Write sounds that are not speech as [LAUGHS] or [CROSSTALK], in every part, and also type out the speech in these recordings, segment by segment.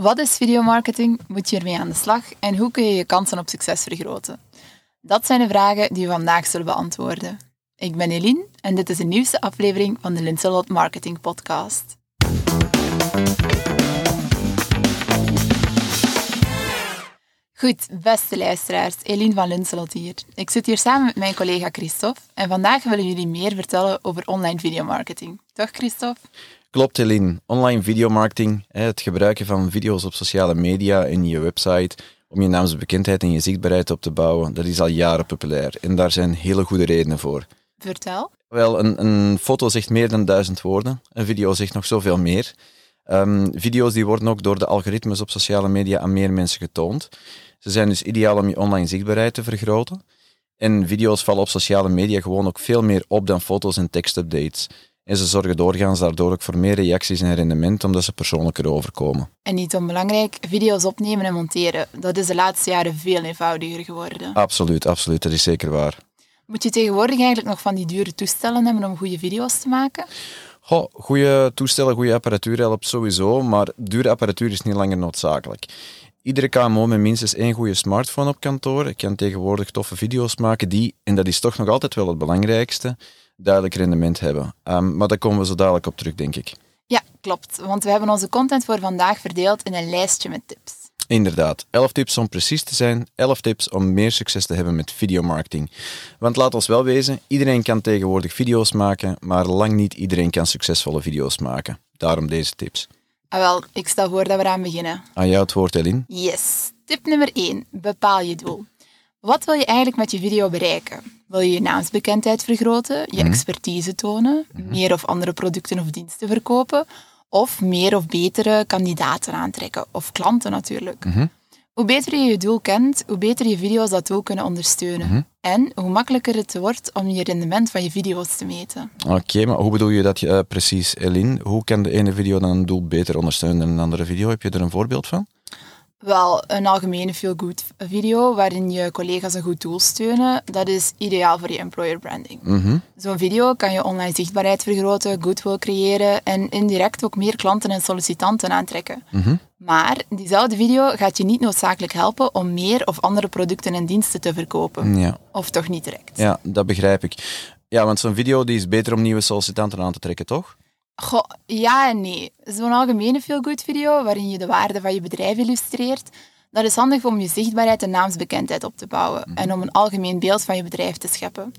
Wat is videomarketing? Moet je ermee aan de slag? En hoe kun je je kansen op succes vergroten? Dat zijn de vragen die we vandaag zullen beantwoorden. Ik ben Eline en dit is de nieuwste aflevering van de Linselot Marketing Podcast. Goed, beste luisteraars, Eline van Linselot hier. Ik zit hier samen met mijn collega Christophe en vandaag willen jullie meer vertellen over online videomarketing. Toch, Christophe? Klopt, Eline. Online videomarketing, het gebruiken van video's op sociale media en je website om je naamsbekendheid en je zichtbaarheid op te bouwen, dat is al jaren populair. En daar zijn hele goede redenen voor. Vertel. Wel, een, een foto zegt meer dan duizend woorden. Een video zegt nog zoveel meer. Um, video's die worden ook door de algoritmes op sociale media aan meer mensen getoond. Ze zijn dus ideaal om je online zichtbaarheid te vergroten. En video's vallen op sociale media gewoon ook veel meer op dan foto's en tekstupdates. En ze zorgen doorgaans daardoor ook voor meer reacties en rendement, omdat ze persoonlijker overkomen. En niet onbelangrijk, video's opnemen en monteren. Dat is de laatste jaren veel eenvoudiger geworden. Absoluut, absoluut. Dat is zeker waar. Moet je tegenwoordig eigenlijk nog van die dure toestellen hebben om goede video's te maken? Goh, goede toestellen, goede apparatuur helpt sowieso, maar dure apparatuur is niet langer noodzakelijk. Iedere KMO met minstens één goede smartphone op kantoor kan tegenwoordig toffe video's maken die, en dat is toch nog altijd wel het belangrijkste, duidelijk rendement hebben. Um, maar daar komen we zo dadelijk op terug, denk ik. Ja, klopt. Want we hebben onze content voor vandaag verdeeld in een lijstje met tips. Inderdaad, 11 tips om precies te zijn, 11 tips om meer succes te hebben met videomarketing. Want laat ons wel wezen, iedereen kan tegenwoordig video's maken, maar lang niet iedereen kan succesvolle video's maken. Daarom deze tips. Ah, wel, ik stel voor dat we eraan beginnen. Aan jou het woord, Eline. Yes. Tip nummer 1. Bepaal je doel. Wat wil je eigenlijk met je video bereiken? Wil je je naamsbekendheid vergroten, je Mhm. expertise tonen, meer of andere producten of diensten verkopen, of meer of betere kandidaten aantrekken, of klanten natuurlijk? Mhm. Hoe beter je je doel kent, hoe beter je video's dat doel kunnen ondersteunen. Mhm. En hoe makkelijker het wordt om je rendement van je video's te meten. Oké, maar hoe bedoel je dat je, eh, precies, Eline? Hoe kan de ene video dan een doel beter ondersteunen dan een andere video? Heb je er een voorbeeld van? Wel, een algemene feel-good video waarin je collega's een goed doel steunen, dat is ideaal voor je employer branding. Mhm. Zo'n video kan je online zichtbaarheid vergroten, goodwill creëren en indirect ook meer klanten en sollicitanten aantrekken. Mhm. Maar diezelfde video gaat je niet noodzakelijk helpen om meer of andere producten en diensten te verkopen. Ja. Of toch niet direct. ja, dat begrijp ik. Ja, want zo'n video die is beter om nieuwe sollicitanten aan te trekken, toch? Goh, ja en nee. Zo'n algemene feel-good video waarin je de waarde van je bedrijf illustreert, dat is handig om je zichtbaarheid en naamsbekendheid op te bouwen en om een algemeen beeld van je bedrijf te scheppen.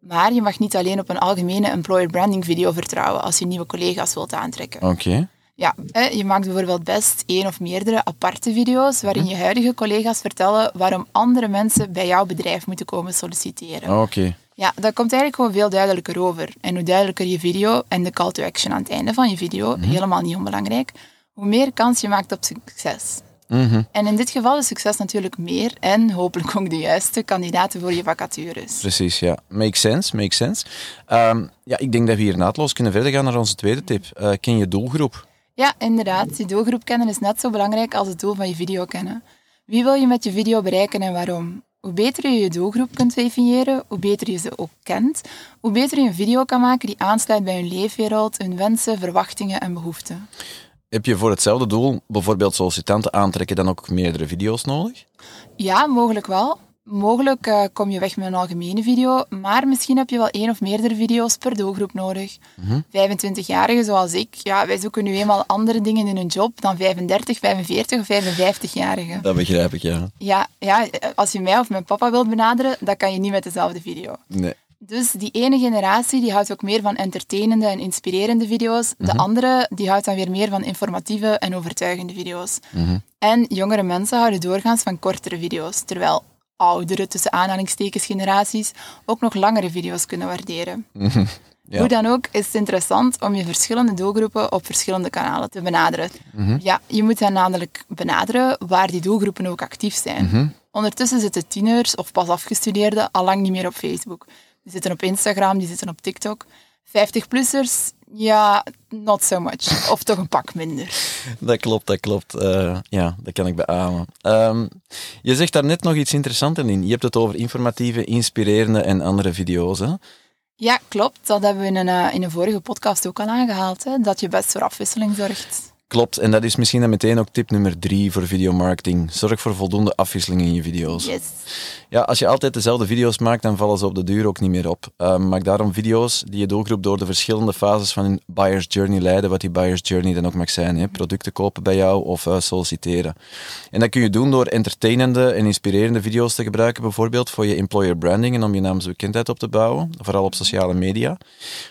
Maar je mag niet alleen op een algemene employer branding video vertrouwen als je nieuwe collega's wilt aantrekken. Oké. Ja, je maakt bijvoorbeeld best één of meerdere aparte video's waarin je huidige collega's vertellen waarom andere mensen bij jouw bedrijf moeten komen solliciteren. Oké. Ja, dat komt eigenlijk gewoon veel duidelijker over. En hoe duidelijker je video en de call to action aan het einde van je video, helemaal niet onbelangrijk, hoe meer kans je maakt op succes. Mhm. En in dit geval is succes natuurlijk meer en hopelijk ook de juiste kandidaten voor je vacatures. Precies, ja. Makes sense, makes sense. Ehm, ja, ik denk dat we hier naadloos kunnen verder gaan naar onze tweede tip. Eh, ken je doelgroep? Ja, inderdaad. Je doelgroep kennen is net zo belangrijk als het doel van je video kennen. Wie wil je met je video bereiken en waarom? Hoe beter je je doelgroep kunt definiëren, hoe beter je ze ook kent, hoe beter je een video kan maken die aansluit bij hun leefwereld, hun wensen, verwachtingen en behoeften. Heb je voor hetzelfde doel, bijvoorbeeld sollicitanten aantrekken, dan ook meerdere video's nodig? Ja, mogelijk wel. Mogelijk eh, kom je weg met een algemene video, maar misschien heb je wel één of meerdere video's per doelgroep nodig. 25-jarigen zoals ik, ja, wij zoeken nu eenmaal andere dingen in een job dan 35, 45 of 55-jarigen. Dat begrijp ik, ja. Ja, ja, als je mij of mijn papa wilt benaderen, dat kan je niet met dezelfde video. Nee. Dus die ene generatie die houdt ook meer van entertainende en inspirerende video's. De andere die houdt dan weer meer van informatieve en overtuigende video's. En jongere mensen houden doorgaans van kortere video's, terwijl oudere, tussen aanhalingstekens, generaties ook nog langere video's kunnen waarderen. [LAUGHS] Ja. Hoe dan ook is het interessant om je verschillende doelgroepen op verschillende kanalen te benaderen. Ja, je moet hen namelijk benaderen waar die doelgroepen ook actief zijn. Ondertussen zitten tieners of pas afgestudeerden al lang niet meer op Facebook. Die zitten op Instagram, die zitten op TikTok. 50-plussers, ja, not so much. [LAUGHS] Of toch een pak minder. Dat klopt, dat klopt. Eh, ja, dat kan ik beamen. Ehm, je zegt daar net nog iets interessants in. Je hebt het over informatieve, inspirerende en andere video's. Hè? Ja, klopt. Dat hebben we in een, eh, in een vorige podcast ook al aangehaald. Hè? Dat je best voor afwisseling zorgt. Klopt, en dat is misschien dan meteen ook tip nummer drie voor videomarketing. Zorg voor voldoende afwisseling in je video's. Yes. Ja, als je altijd dezelfde video's maakt, dan vallen ze op de duur ook niet meer op. Uh, maak daarom video's die je doelgroep door de verschillende fases van hun buyer's journey leiden, wat die buyer's journey dan ook mag zijn. Hè. Producten kopen bij jou of uh, solliciteren. En dat kun je doen door entertainende en inspirerende video's te gebruiken, bijvoorbeeld voor je employer branding en om je naamsbekendheid op te bouwen, vooral op sociale media.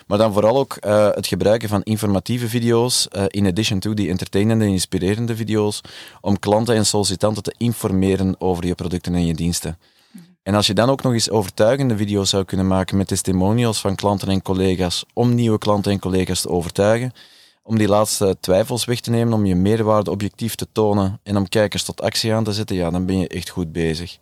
Maar dan vooral ook uh, het gebruiken van informatieve video's, in addition to die entertainende en inspirerende video's om klanten en sollicitanten te informeren over je producten en je diensten. En als je dan ook nog eens overtuigende video's zou kunnen maken met testimonials van klanten en collega's, om nieuwe klanten en collega's te overtuigen, om die laatste twijfels weg te nemen, om je meerwaarde objectief te tonen en om kijkers tot actie aan te zetten, ja, dan ben je echt goed bezig.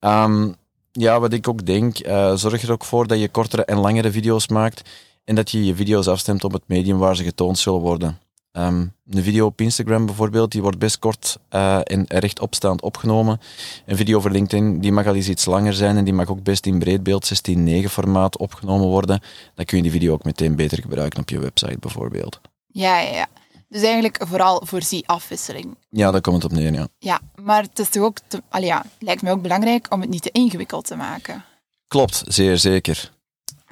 -hmm. ja, wat ik ook denk, uh, zorg er ook voor dat je kortere en langere video's maakt en dat je je video's afstemt op het medium waar ze getoond zullen worden. Um, een video op Instagram bijvoorbeeld, die wordt best kort uh, en rechtopstaand opgenomen. Een video voor LinkedIn, die mag al eens iets langer zijn en die mag ook best in breedbeeld 16.9 formaat opgenomen worden. Dan kun je die video ook meteen beter gebruiken op je website bijvoorbeeld. Ja, ja, ja. Dus eigenlijk vooral voorzie afwisseling. Ja, daar komt het op neer, ja. Ja, maar het is toch ook, te, ja, lijkt mij ook belangrijk om het niet te ingewikkeld te maken. Klopt, zeer zeker.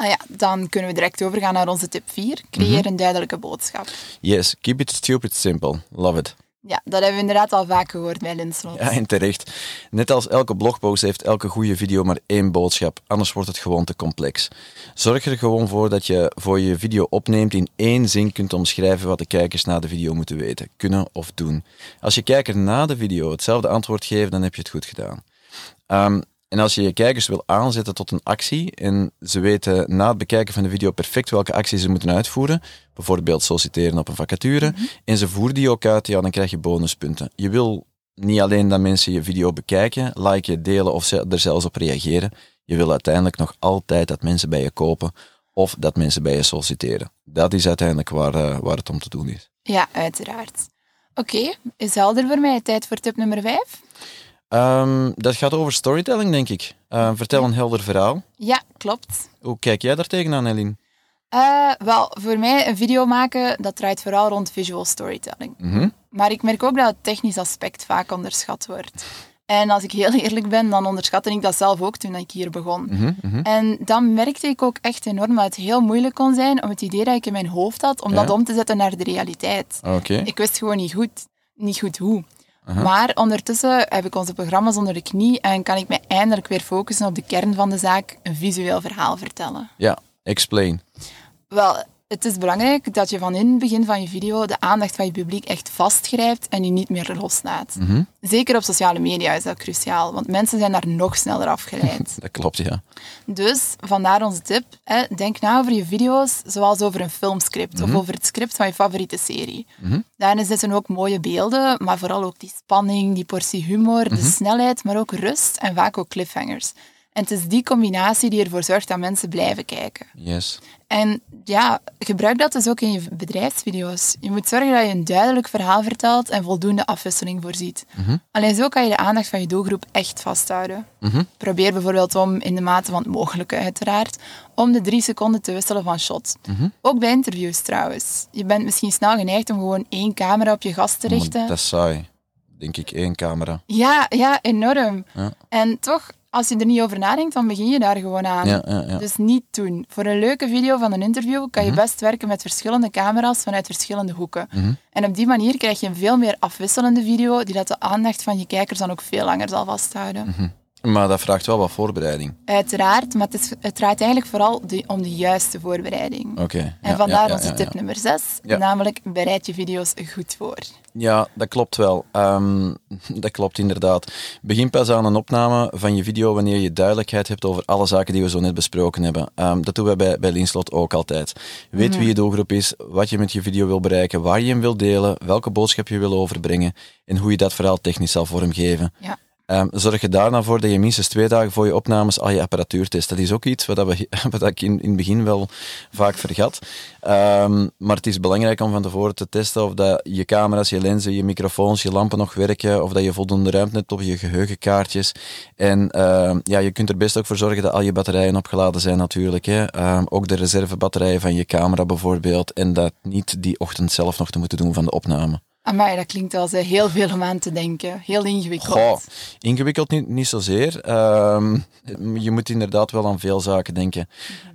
Ah ja, dan kunnen we direct overgaan naar onze tip 4. Creëer mhm. een duidelijke boodschap. Yes, keep it stupid simple. Love it. Ja, dat hebben we inderdaad al vaak gehoord bij Linslot. Ja, en terecht. Net als elke blogpost heeft elke goede video maar één boodschap, anders wordt het gewoon te complex. Zorg er gewoon voor dat je voor je video opneemt in één zin kunt omschrijven wat de kijkers na de video moeten weten, kunnen of doen. Als je kijker na de video hetzelfde antwoord geeft, dan heb je het goed gedaan. Um, en als je je kijkers wil aanzetten tot een actie en ze weten na het bekijken van de video perfect welke actie ze moeten uitvoeren, bijvoorbeeld solliciteren op een vacature, mhm. en ze voeren die ook uit, ja, dan krijg je bonuspunten. Je wil niet alleen dat mensen je video bekijken, liken, delen of er zelfs op reageren. Je wil uiteindelijk nog altijd dat mensen bij je kopen of dat mensen bij je solliciteren. Dat is uiteindelijk waar, uh, waar het om te doen is. Ja, uiteraard. Oké, is helder voor mij. Tijd voor tip nummer 5? Um, dat gaat over storytelling, denk ik. Uh, vertel een helder verhaal. Ja, klopt. Hoe kijk jij daar tegenaan, Eline? Uh, wel, voor mij een video maken, dat draait vooral rond visual storytelling. Mm -hmm. Maar ik merk ook dat het technisch aspect vaak onderschat wordt. En als ik heel eerlijk ben, dan onderschatte ik dat zelf ook toen ik hier begon. Mm -hmm. En dan merkte ik ook echt enorm dat het heel moeilijk kon zijn om het idee dat ik in mijn hoofd had, om ja. dat om te zetten naar de realiteit. Okay. Ik wist gewoon niet goed, niet goed hoe. Maar ondertussen heb ik onze programma's onder de knie en kan ik mij eindelijk weer focussen op de kern van de zaak, een visueel verhaal vertellen. Ja, explain. Wel, het is belangrijk dat je van in het begin van je video de aandacht van je publiek echt vastgrijpt en je niet meer loslaat. Mm Zeker op sociale media is dat cruciaal, want mensen zijn daar nog sneller afgeleid. [LAUGHS] dat klopt, ja. Dus vandaar onze tip. Hè, denk na over je video's zoals over een filmscript of mhm. over het script van je favoriete serie. Mm Daarin zitten ook mooie beelden, maar vooral ook die spanning, die portie humor, de mhm. snelheid, maar ook rust en vaak ook cliffhangers. En het is die combinatie die ervoor zorgt dat mensen blijven kijken. Yes. En ja, gebruik dat dus ook in je bedrijfsvideo's. Je moet zorgen dat je een duidelijk verhaal vertelt en voldoende afwisseling voorziet. Mm Alleen zo kan je de aandacht van je doelgroep echt vasthouden. Mhm. Probeer bijvoorbeeld om, in de mate van het mogelijke uiteraard, om de drie seconden te wisselen van shot. Mhm. Ook bij interviews trouwens. Je bent misschien snel geneigd om gewoon één camera op je gast te richten. dat is saai. Denk ik, één camera. Ja, ja enorm. Ja. En toch als je er niet over nadenkt, dan begin je daar gewoon aan. Ja, ja, ja. Dus niet doen. Voor een leuke video van een interview kan je mhm. best werken met verschillende camera's vanuit verschillende hoeken. Mhm. En op die manier krijg je een veel meer afwisselende video die dat de aandacht van je kijkers dan ook veel langer zal vasthouden. Mhm. Maar dat vraagt wel wat voorbereiding. Uiteraard, maar het, is, het draait eigenlijk vooral om de juiste voorbereiding. Oké. en vandaar onze tip nummer 6, namelijk bereid je video's goed voor. Ja, dat klopt wel. Um, [LAUGHS] dat klopt inderdaad. Begin pas aan een opname van je video wanneer je duidelijkheid hebt over alle zaken die we zo net besproken hebben. Um, dat doen wij bij, bij Linslot ook altijd. Weet mhm. wie je doelgroep is, wat je met je video wil bereiken, waar je hem wil delen, welke boodschap je wil overbrengen en hoe je dat verhaal technisch zal vormgeven. Ja. Um, zorg er daarna voor dat je minstens twee dagen voor je opnames al je apparatuur test. Dat is ook iets wat, we, [LAUGHS] ik in, in het begin wel vaak vergat. Um, maar het is belangrijk om van tevoren te testen of dat je camera's, je lenzen, je microfoons, je lampen nog werken, of dat je voldoende ruimte hebt op je geheugenkaartjes. En uh, ja, je kunt er best ook voor zorgen dat al je batterijen opgeladen zijn natuurlijk. Hè. ook de reservebatterijen van je camera bijvoorbeeld. En dat niet die ochtend zelf nog te moeten doen van de opname. Maar dat klinkt als eh, heel veel om aan te denken. Heel ingewikkeld. Goh, ingewikkeld niet, niet zozeer. Ehm, je moet inderdaad wel aan veel zaken denken.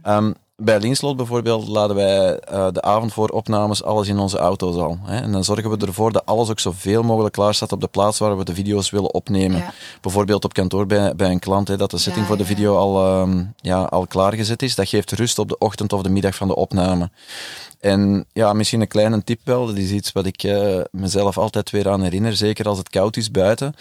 Um, bij Linslot bijvoorbeeld laden wij uh, de avond voor opnames alles in onze auto's al. Hè? En dan zorgen we ervoor dat alles ook zoveel mogelijk klaar staat op de plaats waar we de video's willen opnemen. Ja. Bijvoorbeeld op kantoor bij, bij een klant, hè, dat de setting Ja, voor de ja. video al, um, ja, al klaargezet is. Dat geeft rust op de ochtend of de middag van de opname. En ja, misschien een kleine tip wel, dat is iets wat ik uh, mezelf altijd weer aan herinner, zeker als het koud is buiten.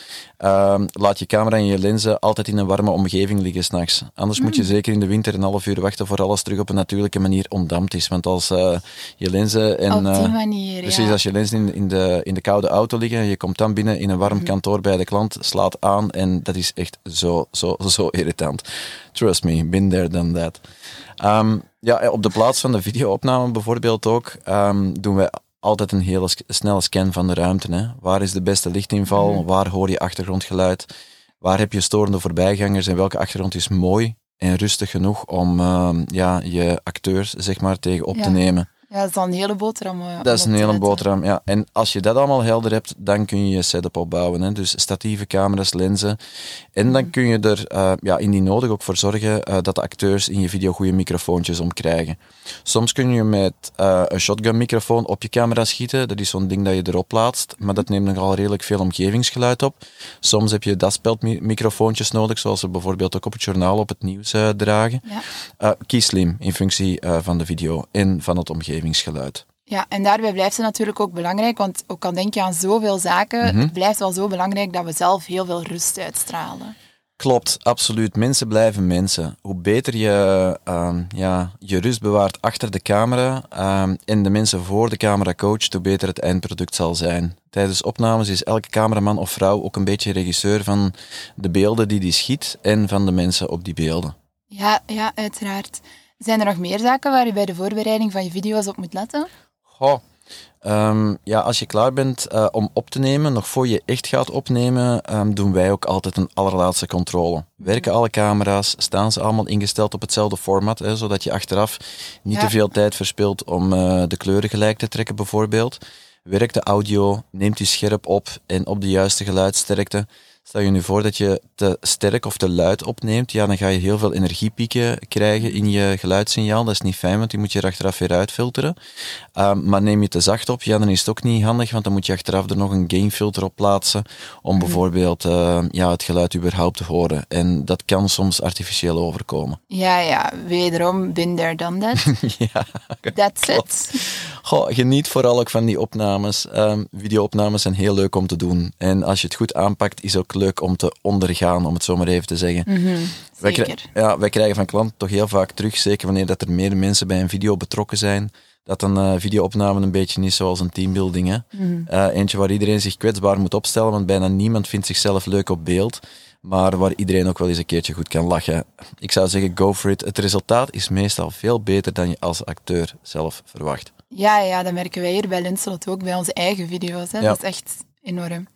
Uh, laat je camera en je lenzen altijd in een warme omgeving liggen s'nachts. Anders mm. moet je zeker in de winter een half uur wachten voor alles terug op een natuurlijke manier ontdampt is. Want als uh, je lenzen en... op die manier, Precies, ja. als je lenzen in, in, de, in de koude auto liggen en je komt dan binnen in een warm mm. kantoor bij de klant, slaat aan en dat is echt zo, zo, zo irritant. Trust me, been there, done that. Um, ja, op de plaats van de videoopname bijvoorbeeld ook, um, doen wij altijd een hele snelle scan van de ruimte. Hè. Waar is de beste lichtinval? Mm. Waar hoor je achtergrondgeluid? Waar heb je storende voorbijgangers en welke achtergrond is mooi en rustig genoeg om uh, ja, je acteurs zeg maar, tegen op ja. te nemen? Ja, dat is dan een hele boterham. Uh, dat is een hele boterham, ja. En als je dat allemaal helder hebt, dan kun je je setup opbouwen. Hè. Dus statieve camera's, lenzen. En dan kun je er uh, ja, indien nodig ook voor zorgen uh, dat de acteurs in je video goede microfoontjes om krijgen. Soms kun je met een shotgun microfoon op je camera schieten. Dat is zo'n ding dat je erop plaatst. Maar dat neemt nogal redelijk veel omgevingsgeluid op. Soms heb je daspeldmicrofoontjes nodig, zoals ze bijvoorbeeld ook op het journaal op het nieuws dragen. Ja. kies slim in functie van de video en van het omgevingsgeluid. Ja, en daarbij blijft het natuurlijk ook belangrijk, want ook al denk je aan zoveel zaken, Mhm. mm -hmm. het blijft wel zo belangrijk dat we zelf heel veel rust uitstralen. Klopt, absoluut. Mensen blijven mensen. Hoe beter je um, ja, je rust bewaart achter de camera um, en de mensen voor de camera coacht, hoe beter het eindproduct zal zijn. Tijdens opnames is elke cameraman of vrouw ook een beetje regisseur van de beelden die die schiet en van de mensen op die beelden. Ja, ja, uiteraard. Zijn er nog meer zaken waar je bij de voorbereiding van je video's op moet letten? Goh. Um, ja, als je klaar bent uh, om op te nemen, nog voor je echt gaat opnemen, um, doen wij ook altijd een allerlaatste controle. Werken alle camera's, staan ze allemaal ingesteld op hetzelfde format, hè, zodat je achteraf niet Ja. te veel tijd verspilt om uh, de kleuren gelijk te trekken bijvoorbeeld. Werkt de audio, neemt die scherp op en op de juiste geluidsterkte. Stel je nu voor dat je te sterk of te luid opneemt, ja, dan ga je heel veel energiepieken krijgen in je geluidssignaal. Dat is niet fijn, want die moet je er achteraf weer uitfilteren. Um, maar neem je te zacht op, ja, dan is het ook niet handig, want dan moet je achteraf er nog een gainfilter op plaatsen om bijvoorbeeld uh, ja, het geluid überhaupt te horen. En dat kan soms artificieel overkomen. Ja, ja, wederom, there, done that. ja, That's it. Goh, geniet vooral ook van die opnames. Um, videoopnames zijn heel leuk om te doen. En als je het goed aanpakt, is ook leuk om te ondergaan, om het zo maar even te zeggen. Mm -hmm, wij, kri ja, wij krijgen van klanten toch heel vaak terug, zeker wanneer dat er meer mensen bij een video betrokken zijn, dat een uh, videoopname een beetje is zoals een teambuilding. Hè? Mhm. Mm -hmm. uh, eentje waar iedereen zich kwetsbaar moet opstellen, want bijna niemand vindt zichzelf leuk op beeld. Maar waar iedereen ook wel eens een keertje goed kan lachen. Ik zou zeggen, go for it. Het resultaat is meestal veel beter dan je als acteur zelf verwacht. Ja, ja, dat merken wij hier bij Linslot ook, bij onze eigen video's. Hè. Ja. Dat is echt enorm.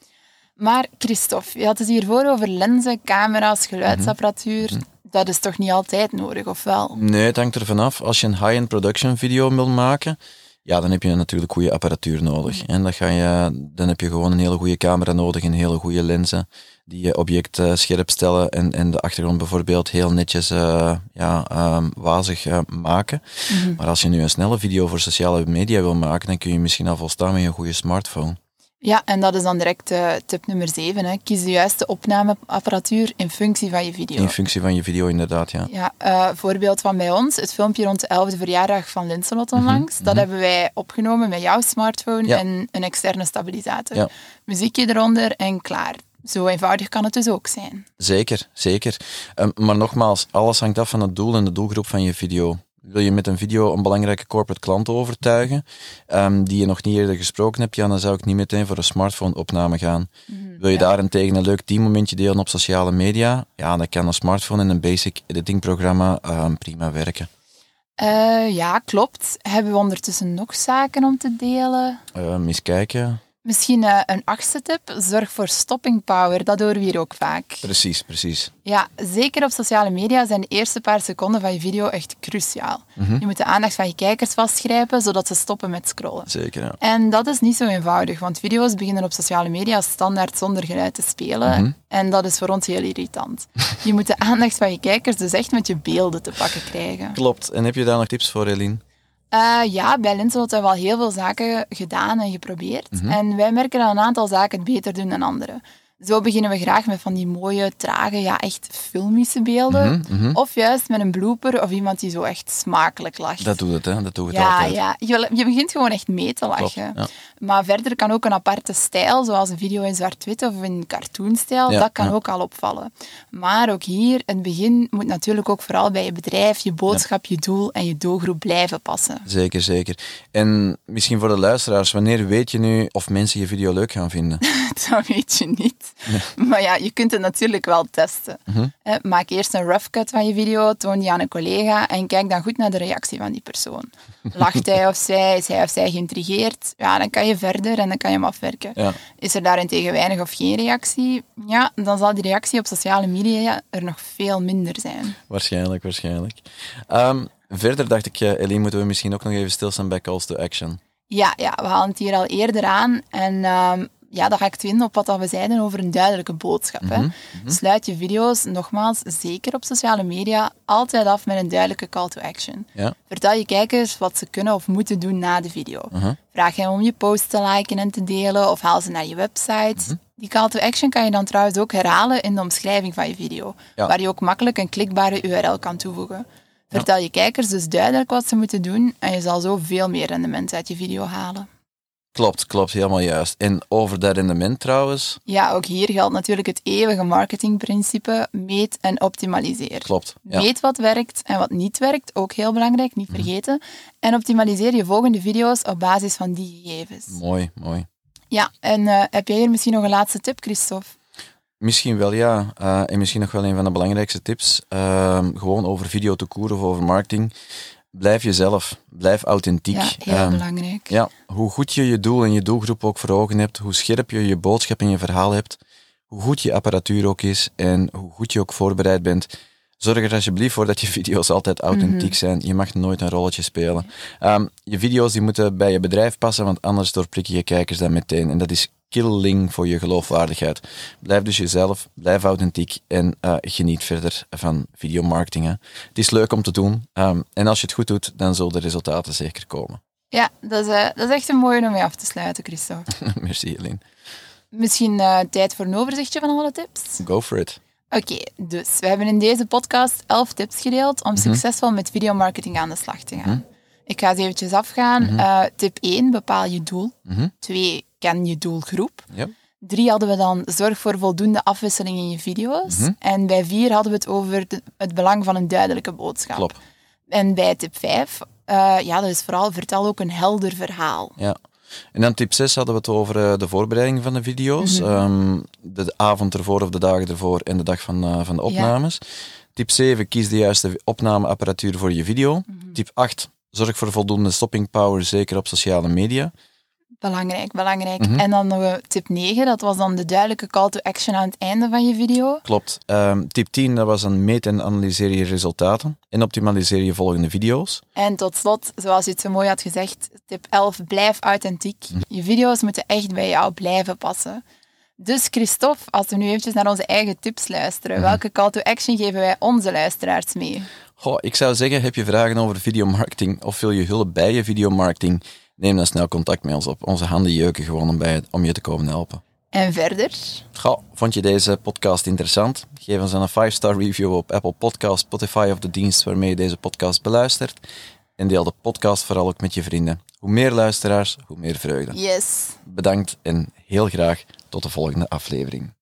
Maar Christophe, je had het hiervoor over lenzen, camera's, geluidsapparatuur. Mm -hmm. Dat is toch niet altijd nodig, of wel? Nee, het hangt er vanaf. Als je een high-end production video wil maken, ja, dan heb je natuurlijk goede apparatuur nodig. En dan, ga je, dan heb je gewoon een hele goede camera nodig en hele goede lenzen die je object uh, scherp stellen en, en de achtergrond bijvoorbeeld heel netjes uh, ja, um, wazig uh, maken. Mm -hmm. Maar als je nu een snelle video voor sociale media wil maken, dan kun je misschien al volstaan met een goede smartphone. Ja, en dat is dan direct uh, tip nummer 7. Hè. Kies de juiste opnameapparatuur in functie van je video. In functie van je video, inderdaad, ja. Ja, uh, voorbeeld van bij ons, het filmpje rond de 11e verjaardag van Linselot onlangs. Mm -hmm. Dat hebben wij opgenomen met jouw smartphone ja. en een externe stabilisator. Ja. Muziekje eronder en klaar. Zo eenvoudig kan het dus ook zijn. Zeker, zeker. Um, maar nogmaals, alles hangt af van het doel en de doelgroep van je video. Wil je met een video een belangrijke corporate klant overtuigen, um, die je nog niet eerder gesproken hebt, ja, dan zou ik niet meteen voor een smartphone-opname gaan. Mm, Wil je ja. daarentegen een leuk teammomentje delen op sociale media, ja, dan kan een smartphone en een basic editing-programma um, prima werken. Uh, ja, klopt. Hebben we ondertussen nog zaken om te delen? Uh, eens kijken. Misschien uh, een achtste tip. Zorg voor stopping power. Dat horen we hier ook vaak. Precies, precies. Ja, zeker op sociale media zijn de eerste paar seconden van je video echt cruciaal. Mhm. Je moet de aandacht van je kijkers vastgrijpen, zodat ze stoppen met scrollen. Zeker, ja. En dat is niet zo eenvoudig, want video's beginnen op sociale media standaard zonder geluid te spelen. Mhm. En dat is voor ons heel irritant. je moet de aandacht van je kijkers dus echt met je beelden te pakken krijgen. [LAUGHS] Klopt. En heb je daar nog tips voor, Eline? Uh, ja, bij Linselot hebben we al heel veel zaken gedaan en geprobeerd. En wij merken dat een aantal zaken het beter doen dan andere. Zo beginnen we graag met van die mooie, trage, ja, echt filmische beelden. Of juist met een blooper of iemand die zo echt smakelijk lacht. Dat doet het, hè? Dat doet het ja, altijd. Ja, je, je begint gewoon echt mee te lachen. Klopt, ja. Maar verder kan ook een aparte stijl, zoals een video in zwart-wit of in cartoonstijl, Ja, dat kan ja. ook al opvallen. Maar ook hier, het begin moet natuurlijk ook vooral bij je bedrijf, je boodschap, je doel en je doelgroep blijven passen. Zeker, zeker. En misschien voor de luisteraars, wanneer weet je nu of mensen je video leuk gaan vinden? [LAUGHS] dat weet je niet. Maar ja, je kunt het natuurlijk wel testen. Mhm. Eh, Maak eerst een rough cut van je video, toon die aan een collega en kijk dan goed naar de reactie van die persoon. [LAUGHS] Lacht hij of zij, is hij of zij geïntrigeerd? Ja, dan kan je verder en dan kan je hem afwerken. Ja. Is er daarentegen weinig of geen reactie? Ja, dan zal die reactie op sociale media er nog veel minder zijn. Waarschijnlijk, waarschijnlijk. Ehm, verder dacht ik, eh, Eline, moeten we misschien ook nog even stilstaan bij calls to action. Ja, ja, we halen het hier al eerder aan. En ehm, ja, dat haakt in op wat dat we zeiden over een duidelijke boodschap. hè. Sluit je video's, nogmaals, zeker op sociale media, altijd af met een duidelijke call to action. Ja. Vertel je kijkers wat ze kunnen of moeten doen na de video. Vraag hen om je post te liken en te delen of haal ze naar je website. Die call to action kan je dan trouwens ook herhalen in de omschrijving van je video, Ja. waar je ook makkelijk een klikbare URL kan toevoegen. Vertel je kijkers dus duidelijk wat ze moeten doen en je zal zo veel meer rendement uit je video halen. Klopt, klopt, helemaal juist. En over dat rendement trouwens, Ja, ook hier geldt natuurlijk het eeuwige marketingprincipe: meet en optimaliseer. klopt. Ja. Meet wat werkt en wat niet werkt, ook heel belangrijk, niet vergeten. En optimaliseer je volgende video's op basis van die gegevens. Mooi, mooi. Ja, en eh, heb jij hier misschien nog een laatste tip, Christophe? Misschien wel, ja. Eh, en misschien nog wel een van de belangrijkste tips. Ehm, gewoon over video te koeren of over marketing. Blijf jezelf. Blijf authentiek. Ja, heel Ehm, belangrijk. Ja, hoe goed je je doel en je doelgroep ook voor ogen hebt, hoe scherp je je boodschap en je verhaal hebt, hoe goed je apparatuur ook is en hoe goed je ook voorbereid bent. Zorg er alsjeblieft voor dat je [LAUGHS] video's altijd authentiek zijn. Je mag nooit een rolletje spelen. Ehm, je video's die moeten bij je bedrijf passen, want anders doorprik je je kijkers dan meteen. En dat is killing voor je geloofwaardigheid. Blijf dus jezelf, blijf authentiek en eh, geniet verder van videomarketing. hè. Het is leuk om te doen. ehm, en als je het goed doet, dan zullen de resultaten zeker komen. Ja, dat is, eh, dat is echt een mooie om mee af te sluiten, Christophe. [LAUGHS] Merci, Eline. Misschien eh, tijd voor een overzichtje van alle tips? Go for it. Oké, dus we hebben in deze podcast 11 tips gedeeld om succesvol met videomarketing aan de slag te gaan. Ik ga ze eventjes afgaan. Eh, tip 1, bepaal je doel. 2, ken je doelgroep. Ja. Drie hadden we dan, zorg voor voldoende afwisseling in je video's. En bij vier hadden we het over de- het belang van een duidelijke boodschap. Klopt. En bij tip 5, eh, ja, dat is vooral, vertel ook een helder verhaal. Ja. En dan tip 6 hadden we het over eh, de voorbereiding van de video's. Ehm, de avond ervoor of de dagen ervoor en de dag van, eh, van de opnames. Tip 7, kies de juiste opnameapparatuur voor je video. Tip 8, zorg voor voldoende stopping power, zeker op sociale media. Belangrijk, belangrijk. En dan nog tip 9, dat was dan de duidelijke call to action aan het einde van je video. Klopt. Ehm, tip 10, dat was dan meet en analyseer je resultaten. En optimaliseer je volgende video's. En tot slot, zoals je het zo mooi had gezegd, tip 11, blijf authentiek. Je video's moeten echt bij jou blijven passen. Dus Christophe, als we nu eventjes naar onze eigen tips luisteren, welke call to action geven wij onze luisteraars mee? Goh, ik zou zeggen, heb je vragen over videomarketing of wil je hulp bij je videomarketing? Neem dan snel contact met ons op. Onze handen jeuken gewoon om, bij, om je te komen helpen. En verder? Goh, vond je deze podcast interessant? Geef ons dan een 5-star review op Apple Podcast, Spotify of de dienst waarmee je deze podcast beluistert. En deel de podcast vooral ook met je vrienden. Hoe meer luisteraars, hoe meer vreugde. Yes. Bedankt en heel graag tot de volgende aflevering.